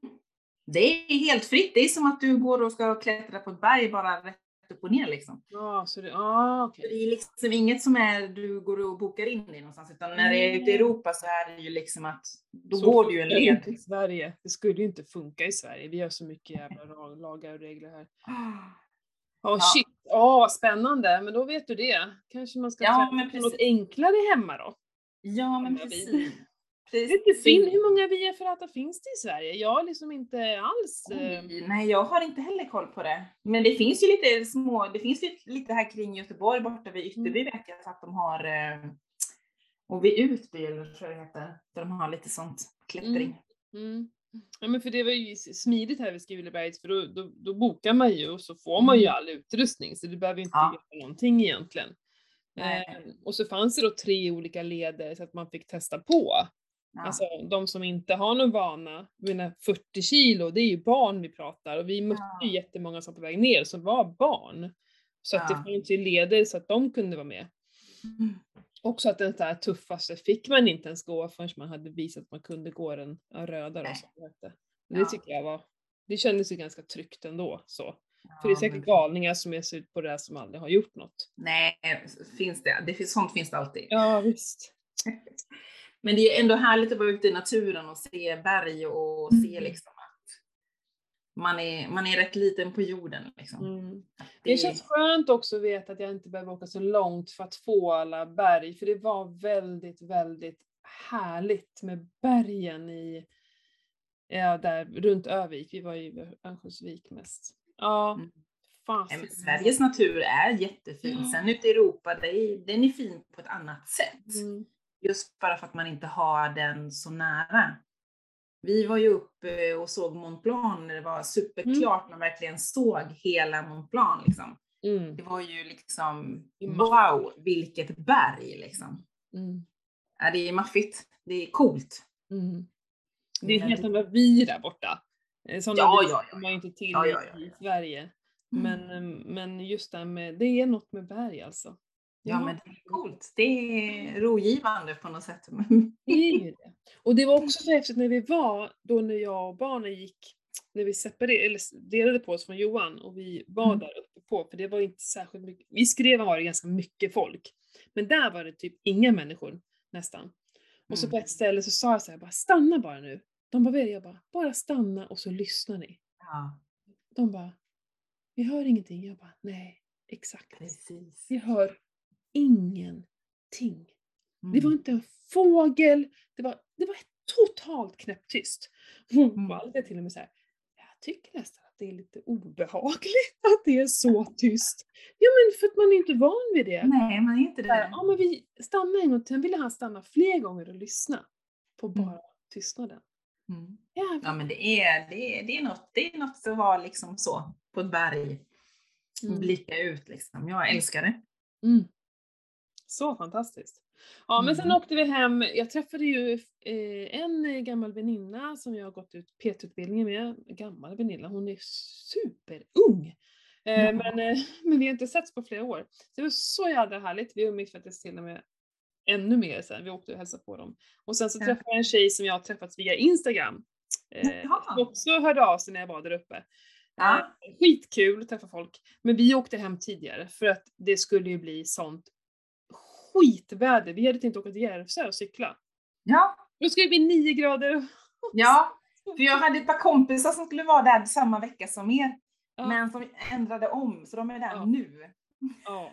Det är helt fritt. Det är som att du går och ska klättra på ett berg bara rätt upp och ner liksom. Ja, så det, ah, okej. Det är liksom inget som är du går och bokar in dig någonstans, utan när det är ute i Europa så är det ju liksom att då Så går du ju en led. i Sverige. Det skulle ju inte funka i Sverige. Vi har så mycket jävla lagar och regler här. Ja. shit, åh vad spännande. Men då vet du det. Kanske man ska Ja, på något precis. enklare hemma då. Ja, men Hemma precis. Vet du, fin, hur många Via Ferrata finns det i Sverige? Jag har liksom inte alls... eh, Oj, Nej, jag har inte heller koll på det. Men det finns ju lite små, det finns ju lite här kring Göteborg borta vid Ytterby vet jag att de har, eh, och vid Utby eller så det heter, där de har lite sånt klättring. Mm. Ja men för det var ju smidigt här vid Skuleberget för då, då, då bokar man ju och så får man ju all utrustning så du behöver inte Mm. Ja. göra någonting egentligen. Eh, och så fanns det då tre olika leder så att man fick testa på. Ja. Alltså de som inte har någon vana, menar 40 kilo, det är ju barn vi pratar och vi mötte Ja. ju jättemånga som på väg ner som var barn. Så att Ja. det fanns ju leder så att de kunde vara med. Mm. Också att den där tuffaste fick man inte ens gå förrän man hade visat att man kunde gå den ja, röda då, som det Ja. tycker jag var, det kändes ju ganska tryggt ändå så. För det är Ja, säkert men- galningar som är ut på det här som aldrig har gjort något. Nej, finns det. det finns, sånt finns det alltid. Ja visst. Men det är ändå härligt att vara ute i naturen och se berg och se Mm. liksom att man är, man är rätt liten på jorden. Liksom. Mm. Det, Det känns skönt också att veta att jag inte behöver åka så långt för att få alla berg, för det var väldigt, väldigt härligt med bergen i, ja där runt Övik, vi var i Örnsköldsvik mest. Ja, Mm. Nej, Sveriges natur är jättefin. Ja. Sen ute i Europa, det är, den är fin på ett annat sätt. Mm. Just bara för att man inte har den så nära. Vi var ju uppe och såg Mont Blanc när det var superklart, man verkligen såg hela Mont Blanc. Liksom. Mm. Det var ju liksom, wow, vilket berg liksom. Mm. Ja, det är maffigt, det är coolt. Mm. Det är helt andra vi där borta. Eh, Sådana Ja, ja, ja, man inte till Ja, ja, ja, i. Sverige. Men, eh, men just det med, det är något med berg alltså. Ja, men det är coolt. Det är rogivande på något sätt. Det är ju det. Och det var också så häftigt när vi var, då när jag och barnen gick, när vi separerade, eller delade på oss från Johan och vi var Mm. där uppe på, för det var inte särskilt mycket, i Skrevan var det ganska mycket folk. Men där var det typ inga människor, nästan. Och så på Mm. ett ställe så sa jag så här, bara stanna bara nu. De bara, vad? Jag bara, bara stanna och så lyssnar ni. Ja, De bara, vi hör ingenting. Jag bara, nej, exakt. precis. Vi hör ingenting. Det var Mm. inte en fågel, det var, det var totalt knäpptyst. Hon Mm. valde till och med så här, jag tycker nästan att det är lite obehagligt att det är så tyst. Ja men för att man är inte van vid det. Nej, man är inte det. Ja men vi stannar en gång till, sen ville han stanna fler gånger och lyssna på Mm. bara tystnaden. Mm. Jävlar. Ja, men det är, det, är, det, är något, det är något att vara liksom så på ett berg Mm. blicka ut liksom. Jag älskar det. Mm. Så fantastiskt. Ja men sen Mm. åkte vi hem, jag träffade ju eh, en gammal väninna som jag har gått ut PT-utbildningen med. Gammal väninna, hon är superung. Ja. men, eh, men vi har inte setts på flera år. Så det var så jävla härligt. Vi umgicks till och med ännu mer sen. Vi åkte och hälsade på dem. Och sen så Ja. träffade jag en tjej som jag har träffats via Instagram. Jaha. som också hörde av sig när jag var där uppe. Ja. Skitkul att träffa folk. Men vi åkte hem tidigare för att det skulle ju bli sånt skitväder. Vi hade tänkt åka till Järvsö och cykla. Ja, Då skulle det bli 9 grader. ja, för jag hade ett par kompisar som skulle vara där samma vecka som er, Ja. men som ändrade om, så de är där Ja. nu. Ja.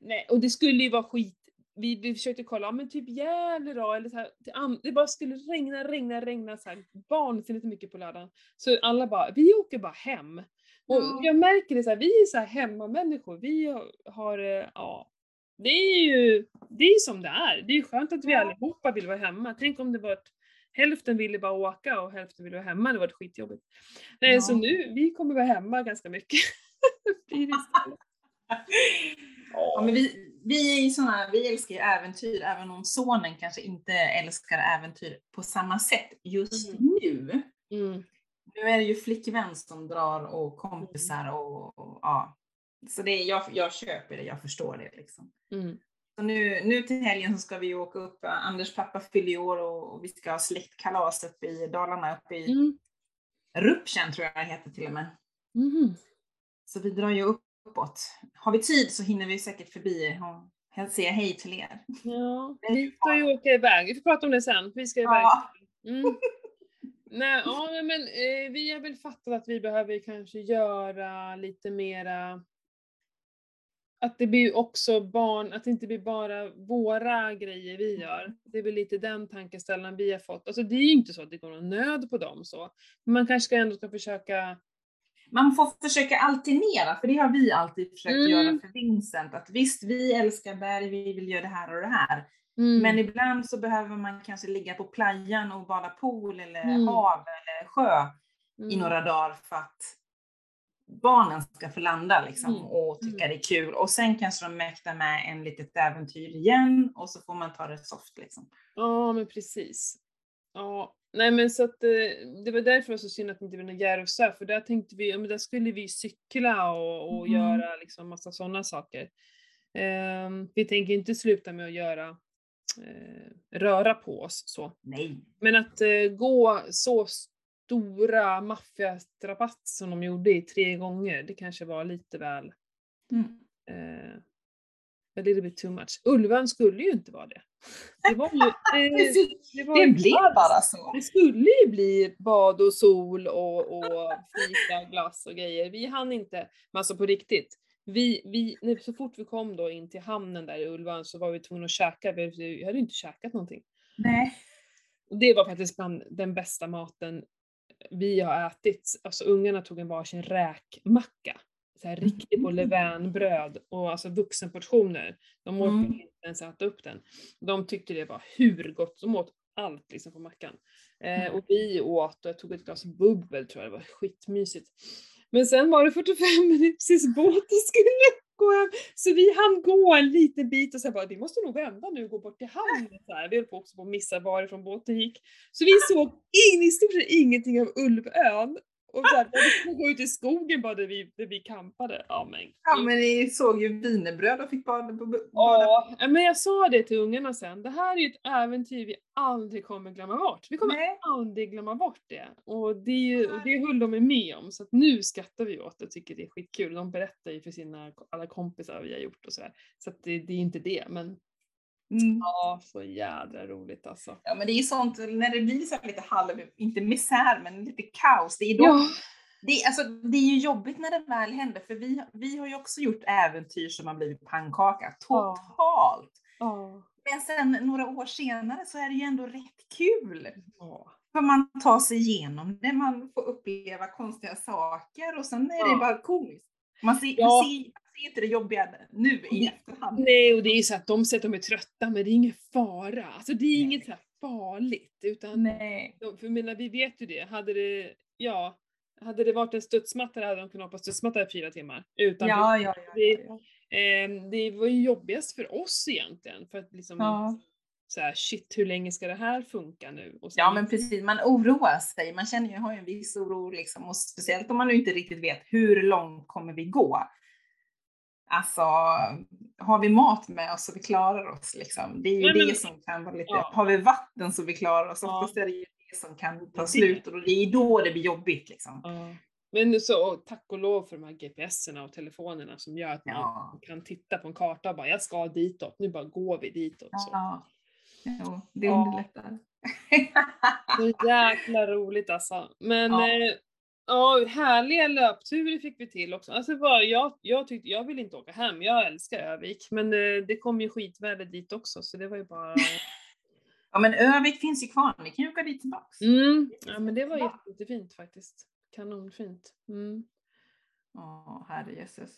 Nej, och det skulle ju vara skit. Vi, vi försökte kolla, men typ Gävle då, eller så här, det bara skulle regna, regna, regna så här vansinnigt mycket på lördagen. Så alla bara, vi åker bara hem. Och Ja. jag märker det så här, vi är så här hemmamänniskor, vi har- har, eh, ja, det är ju, det är som det är. Det är skönt att vi Ja. allihopa vill vara hemma. Tänk om det var ett, hälften ville bara åka och hälften ville vara hemma, det var skitjobbigt. Nej, Ja. så nu, vi kommer vara hemma ganska mycket. Ja, men vi, vi är ju såna, vi älskar ju äventyr, även om sonen kanske inte älskar äventyr på samma sätt just Mm. nu. Mm. Nu är det ju flickvän som drar och kompisar och, och ja. Så det är, jag, jag köper det, jag förstår det liksom. Mm. Så nu, nu till helgen så ska vi åka upp, Anders pappa fyller ju år och, och vi ska ha släktkalas uppe i Dalarna, uppe i Mm. Rupchen tror jag det heter till och med. Mhm. Så vi drar ju uppåt. Har vi tid så hinner vi säkert förbi och säga hej till er. Ja, vi ska ju åka iväg. Vi får prata om det sen. Vi ska iväg. Ja, Mm. Nej, ja, men eh, vi har väl fattat att vi behöver kanske göra lite mera att det blir också barn, att det inte blir bara våra grejer vi gör. Det är väl lite den tankeställaren vi har fått. Alltså det är ju inte så att det går någon nöd på dem så. Men man kanske ska ändå ska försöka man får försöka alternera, för det har vi alltid försökt Mm. göra för Vincent. Att visst, vi älskar berg, vi vill göra det här och det här. Mm. Men ibland så behöver man kanske ligga på playan och bada pool eller Mm. hav eller sjö i Mm. några dagar för att barnen ska få landa liksom Mm. och tycka det är kul. Och sen kanske de mäktar med en litet äventyr igen och så får man ta det soft liksom. Ja, men precis. Ja, nej men så att eh, det var därför det var så synd att det inte blev någon Järvsö, för där tänkte vi, ja men där skulle vi cykla och, och Mm. göra liksom massa sådana saker. Ehm, vi tänker inte sluta med att göra, eh, röra på oss så. Nej. Men att eh, gå så stora maffiastrapatt som de gjorde i tre gånger, det kanske var lite väl, Mm. eh, a little bit too much. Ulvan skulle ju inte vara det. Det var ju, eh, det var Det ju blir alls- bara så. det skulle ju bli bad och sol och, och fika, glass och grejer. Vi hann inte, men alltså på riktigt. Vi, vi, så fort vi kom då in till hamnen där i Ulvan så var vi tvungna att käka, vi hade ju inte käkat någonting. Nej. Och det var faktiskt bland den bästa maten vi har ätit. Alltså ungarna tog en varsin räkmacka. Så här riktigt på Mhm. levainbröd och alltså vuxenportioner. De orkade Mm. inte ens äta upp den. De tyckte det var hur gott, de åt allt liksom på mackan. Eh, Mm. och vi åt och jag tog ett glas bubbel tror jag, det var skitmysigt. Men sen var det 45 minuter tills båten skulle gå hem. Så vi hann gå en liten bit och sen bara, vi måste nog vända nu och gå bort till hamnen. Så här. Vi höll på också på att missa varifrån båten gick. Så vi såg in, i stort sett ingenting av Ulvön. Och så här, vi gå ut i skogen bara där vi, där vi campade. Ja men Ja men ni såg ju wienerbröd och fick bada bada. Ja, men jag sa det till ungarna sen. Det här är ju ett äventyr vi aldrig kommer glömma bort. Vi kommer Nej. aldrig glömma bort det. Och det, och det höll de med om. Så att nu skrattar vi åt det och tycker det är skitkul. De berättar ju för sina alla kompisar vi har gjort och sådär. Så att det, det är inte det. Men Mm. ja, så jädra roligt alltså. Ja men det är ju sånt när det blir så lite halv, inte misär men lite kaos. Det är, då, Ja. det, är- alltså, det är ju jobbigt när det väl händer för vi, vi har ju också gjort äventyr som har blivit pannkaka totalt. Ja. Men sen några år senare så är det ju ändå rätt kul. ja. För man tar sig igenom det, man får uppleva konstiga saker och sen är det bara komiskt. Man ser, Ja. man ser, man ser inte det jobbiga nu i Det- efterhand. Nej, och det är ju så att de säger att de är trötta, men det är ingen fara. Alltså det är Nej. inget så farligt. Utan Nej. Ja, för menar, vi vet ju det. Hade det, ja, hade det varit en studsmatta hade de kunnat hoppa studsmatta i fyra timmar. Utan Ja, ja, ja. det- ja, eh, det var ju jobbigast för oss egentligen. För att liksom, Ja. så här, shit hur länge ska det här funka nu? Sen- Ja men precis, man oroar sig. Man känner ju, har ju en viss oro liksom och speciellt om man nu inte riktigt vet hur långt kommer vi gå. Alltså, har vi mat med oss så vi klarar oss liksom? Det är ju Nej, men- det som kan vara lite, Ja. har vi vatten så vi klarar oss? Ja. Oftast är det ju det som kan ta slut och det är då det blir jobbigt liksom. Ja. Men så, och tack och lov för de här GPSerna och telefonerna som gör att man Ja. kan titta på en karta och bara jag ska ditåt, nu bara går vi ditåt. Så. Ja. Jo, det underlättar. Så jäkla roligt alltså. Men Ja. ja. Ja, härliga löpturer fick vi till också. Alltså bara, jag, jag, tyckte, jag vill inte åka hem, jag älskar Övik. Men eh, det kom ju skitväder dit också så det var ju bara... Ja men Övik finns ju kvar, ni kan ju åka dit tillbaks. Mm. Ja men det var Ja. jättefint faktiskt. Kanonfint. Mm. Åh, herrejösses.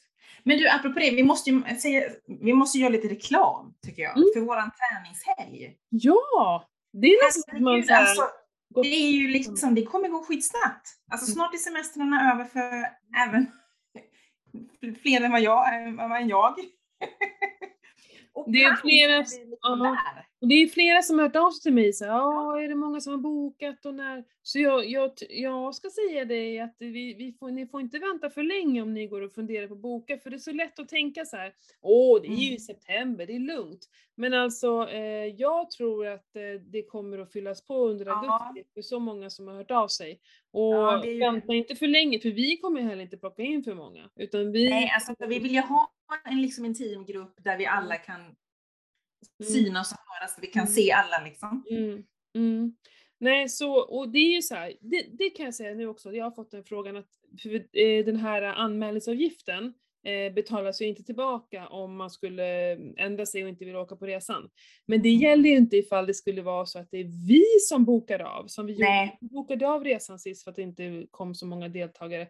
Men du, apropå det, vi måste ju säga, vi måste göra lite reklam, tycker jag, Mm. för våran träningshelg. Ja! Det är nästan som man så här, alltså, det är ju liksom, det kommer gå skitsnabbt. Alltså Mm. snart är semestrarna över för även fler än vad jag, än jag. Och Det är flera- ja. Och det är flera som har hört av sig till mig så ja, är det många som har bokat och när? Så jag, jag, jag ska säga det att vi, vi får, ni får inte vänta för länge om ni går och funderar på att boka, för det är så lätt att tänka så här, åh, det är ju Mm. september, det är lugnt. Men alltså, eh, jag tror att eh, det kommer att fyllas på under augusti, för så många som har hört av sig. Och Ja, ju- vänta inte för länge, för vi kommer heller inte plocka in för många, utan vi... Nej, alltså vi vill ju ha en liksom en teamgrupp där vi alla kan synas och höras, vi kan Mm. se alla liksom. Mm, mm. Nej, så, och det är ju så här, det, det kan jag säga nu också, jag har fått den frågan att eh, den här anmälningsavgiften eh, betalas ju inte tillbaka om man skulle ändra sig och inte vill åka på resan. Men det Mm. gäller ju inte ifall det skulle vara så att det är vi som bokar av, som vi gjorde. Nej. Vi bokade av resan sist för att det inte kom så många deltagare.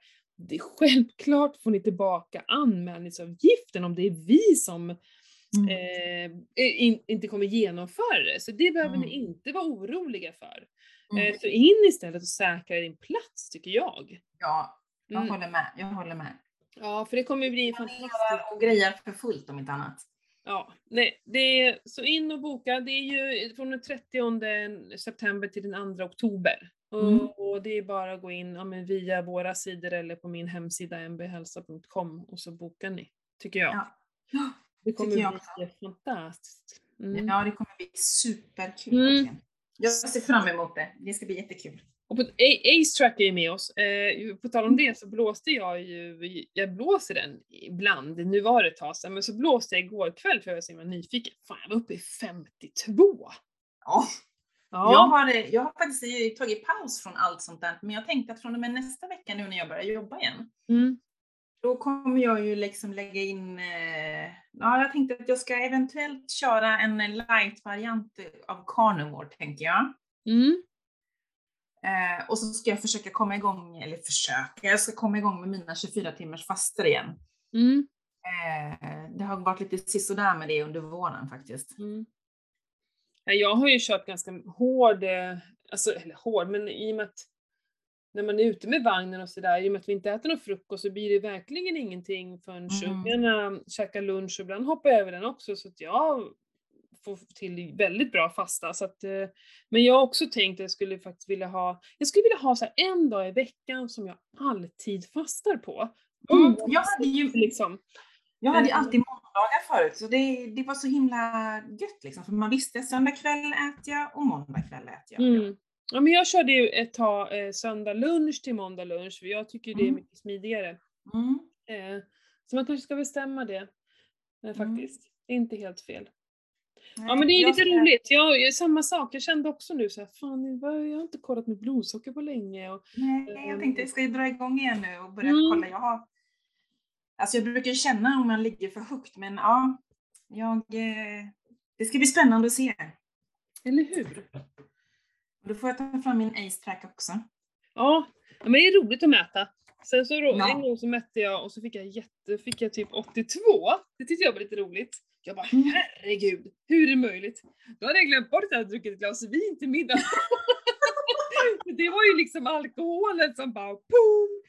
Det är självklart får ni tillbaka anmälningsavgiften om det är vi som eh, in, inte kommer genomföra det. Så det behöver ni Mm. inte vara oroliga för. Mm. Eh, så in istället och säkra din plats tycker jag. Ja, jag Mm. håller med. Jag håller med. Ja, för det kommer ju bli fantastiskt. Och grejer för fullt om inte annat. Ja, nej, det är, så in och boka. Det är ju från den 30 september till den 2 oktober. Och, Mm. och det är bara att gå in ja, via våra sidor eller på min hemsida mbhälsa.com och så bokar ni, tycker jag. Ja. det kommer jag bli fantastiskt. Mm. Ja, det kommer bli superkul. Mm. Jag ser fram emot det. Det ska bli jättekul. Och på, Ace Track är med oss. Eh, på tal om det så blåste jag ju, jag blåser den ibland, nu var det ett tag sedan, men så blåste jag igår kväll för jag var så himla nyfiken. Fan jag var uppe i 52! Ja. Ja. Jag, har, jag har faktiskt tagit paus från allt sånt där, men jag tänkte att från och med nästa vecka nu när jag börjar jobba igen, Mm. då kommer jag ju liksom lägga in, eh, ja jag tänkte att jag ska eventuellt köra en light-variant av carnivore tänker jag. Mm. Eh, och så ska jag försöka komma igång, eller försöka, jag ska komma igång med mina 24 timmars fastor igen. Mm. Eh, det har varit lite sisådär med det under våren faktiskt. Mm. Ja, Jag har ju kört ganska hård, eh, alltså, eller hård, men i och med att när man är ute med vagnen och sådär, i och med att vi inte äter någon frukost så blir det verkligen ingenting förrän Mm. ungarna käkar lunch och ibland hoppar jag över den också så att jag få till väldigt bra fasta. Så att, eh, men jag har också tänkt att jag skulle faktiskt vilja ha, jag skulle vilja ha så en dag i veckan som jag alltid fastar på. Mm, jag hade ju liksom. Jag hade ju Eh. alltid måndagar förut, så det, det var så himla gött liksom. För man visste söndag kväll äter jag och måndag kväll äter jag. Mm. Ja, men jag körde ju ett tag eh, söndag lunch till måndag lunch, för jag tycker det är Mm. mycket smidigare. Mm. Eh, så man kanske ska bestämma det, eh, faktiskt. Det är inte helt fel. Ja men det är Jag lite ska- roligt. Jag, jag, samma sak, jag kände också nu så här, fan jag har inte kollat mitt blodsocker på länge. Och, Nej, jag tänkte jag ska ju dra igång igen nu och börja Mm. kolla. Jag har... Alltså jag brukar känna om man ligger för högt, men ja, jag... eh, Det ska bli spännande att se. eller hur? Då får jag ta fram min Ace Track också. Ja, men det är roligt att mäta. Sen så Ja. en gång så mätte jag och så fick jag, jätte, fick jag typ 82. Det tyckte jag var lite roligt. Jag bara Mm. herregud, hur är det möjligt? Då hade jag glömt bort att jag hade druckit ett glas vin till middag. det var ju liksom alkoholen som bara boom!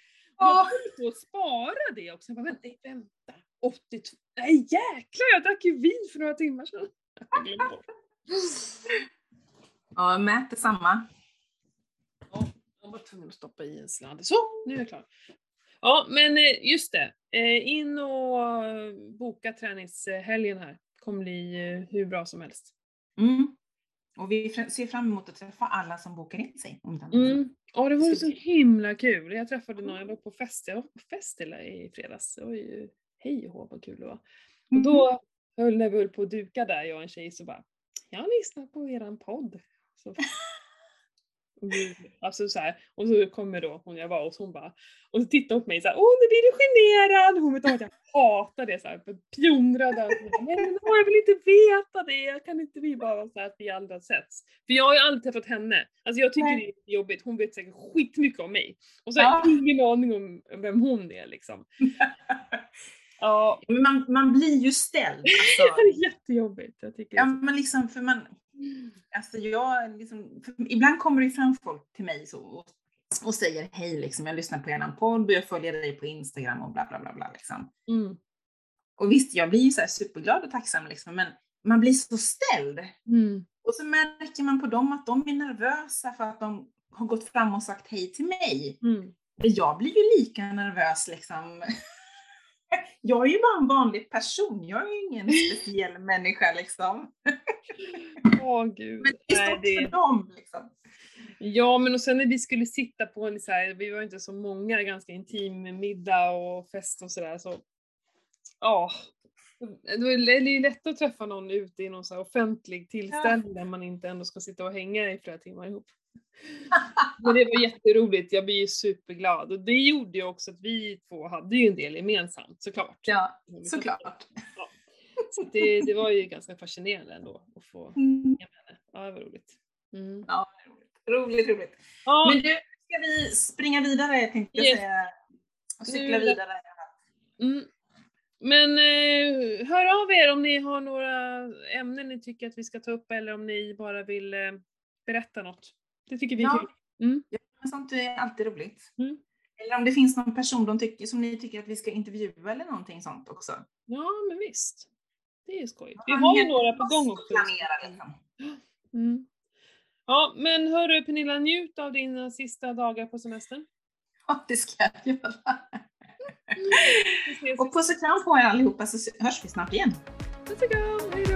Jag Ja. höll på att spara det också. Jag bara, vänta, vänta. 82. Nej jäklar, jag drack ju vin för några timmar sedan. Ja, mät detsamma. Ja, jag var tvungen att stoppa i en sladd. Så, nu är jag klar. Ja, men eh, just det. Eh, In och eh, boka träningshelgen här. Kommer bli hur bra som helst. Mm. Och vi ser fram emot att träffa alla som bokar in sig. Om. Mm. Ja, det Ska så himla kul. Jag träffade någon, jag var på fest, jag var på fest i fredags. Det var ju hej och hå vad kul det var. Och Mm. då höll, när vi höll på att duka där, jag och en tjej, så bara, jag har lyssnat på eran podd. Så, alltså så här, och så kommer då hon jag var hos, hon bara, och så tittar hon på mig så här, åh nu blir du generad! Hon vet om att jag hatar det så här, för pjonrade. Och så bara, Nej men åh, jag vill inte veta det, kan inte vi bara vara så här att vi aldrig har setts? För jag har ju aldrig träffat henne. Alltså jag tycker Nej. det är jobbigt, hon vet säkert skitmycket om mig. Och så har jag Ja. ingen aning om vem hon är liksom. Ja, Men man, man blir ju ställd. det Alltså. är jättejobbigt. Jag tycker Ja, det så- men liksom, för man, alltså jag, liksom, ibland kommer det fram folk till mig så, och, säger hej, liksom, jag lyssnar på er podd och jag följer dig på Instagram och bla bla bla. bla liksom. Mm. Och visst, jag blir ju så superglad och tacksam, liksom, men man blir så ställd. Mm. Och så märker man på dem att de är nervösa för att de har gått fram och sagt hej till mig. Mm. Men jag blir ju lika nervös liksom. Jag är ju bara en vanlig person, jag är ju ingen speciell människa liksom. Åh gud. Men det är Nej, det- för dem liksom. Ja, men och sen när vi skulle sitta på en så här, vi var inte så många, ganska intim middag och fest och sådär så, ja. Det är ju lätt att träffa någon ute i någon så offentlig tillställning där man inte ändå ska sitta och hänga i flera timmar ihop. Men det var jätteroligt, jag blir ju superglad och det gjorde ju också att vi två hade ju en del gemensamt såklart. Ja, såklart. Så det, det var ju ganska fascinerande ändå att få Mm. hänga med henne. Ja, det var roligt. Mm. Roligt, roligt. Ja, Men du, ska vi springa vidare tänkte jag Yes. säga. Och cykla vidare. Mm. Men eh, hör av er om ni har några ämnen ni tycker att vi ska ta upp eller om ni bara vill eh, berätta något. Det tycker vi är Ja. kul. Mm. Men Sånt är alltid roligt. Mm. Eller om det finns någon person de tycker, som ni tycker att vi ska intervjua eller någonting sånt också. Ja, men visst. Det är skoj. Vi Ja, har ju några på gång också. Planera liksom. Mm. Ja, men hörru Pernilla, njut av dina sista dagar på semestern. Ja, det ska jag göra. Ses. Och puss och kram på er allihopa så hörs vi snart igen. Puss och kram!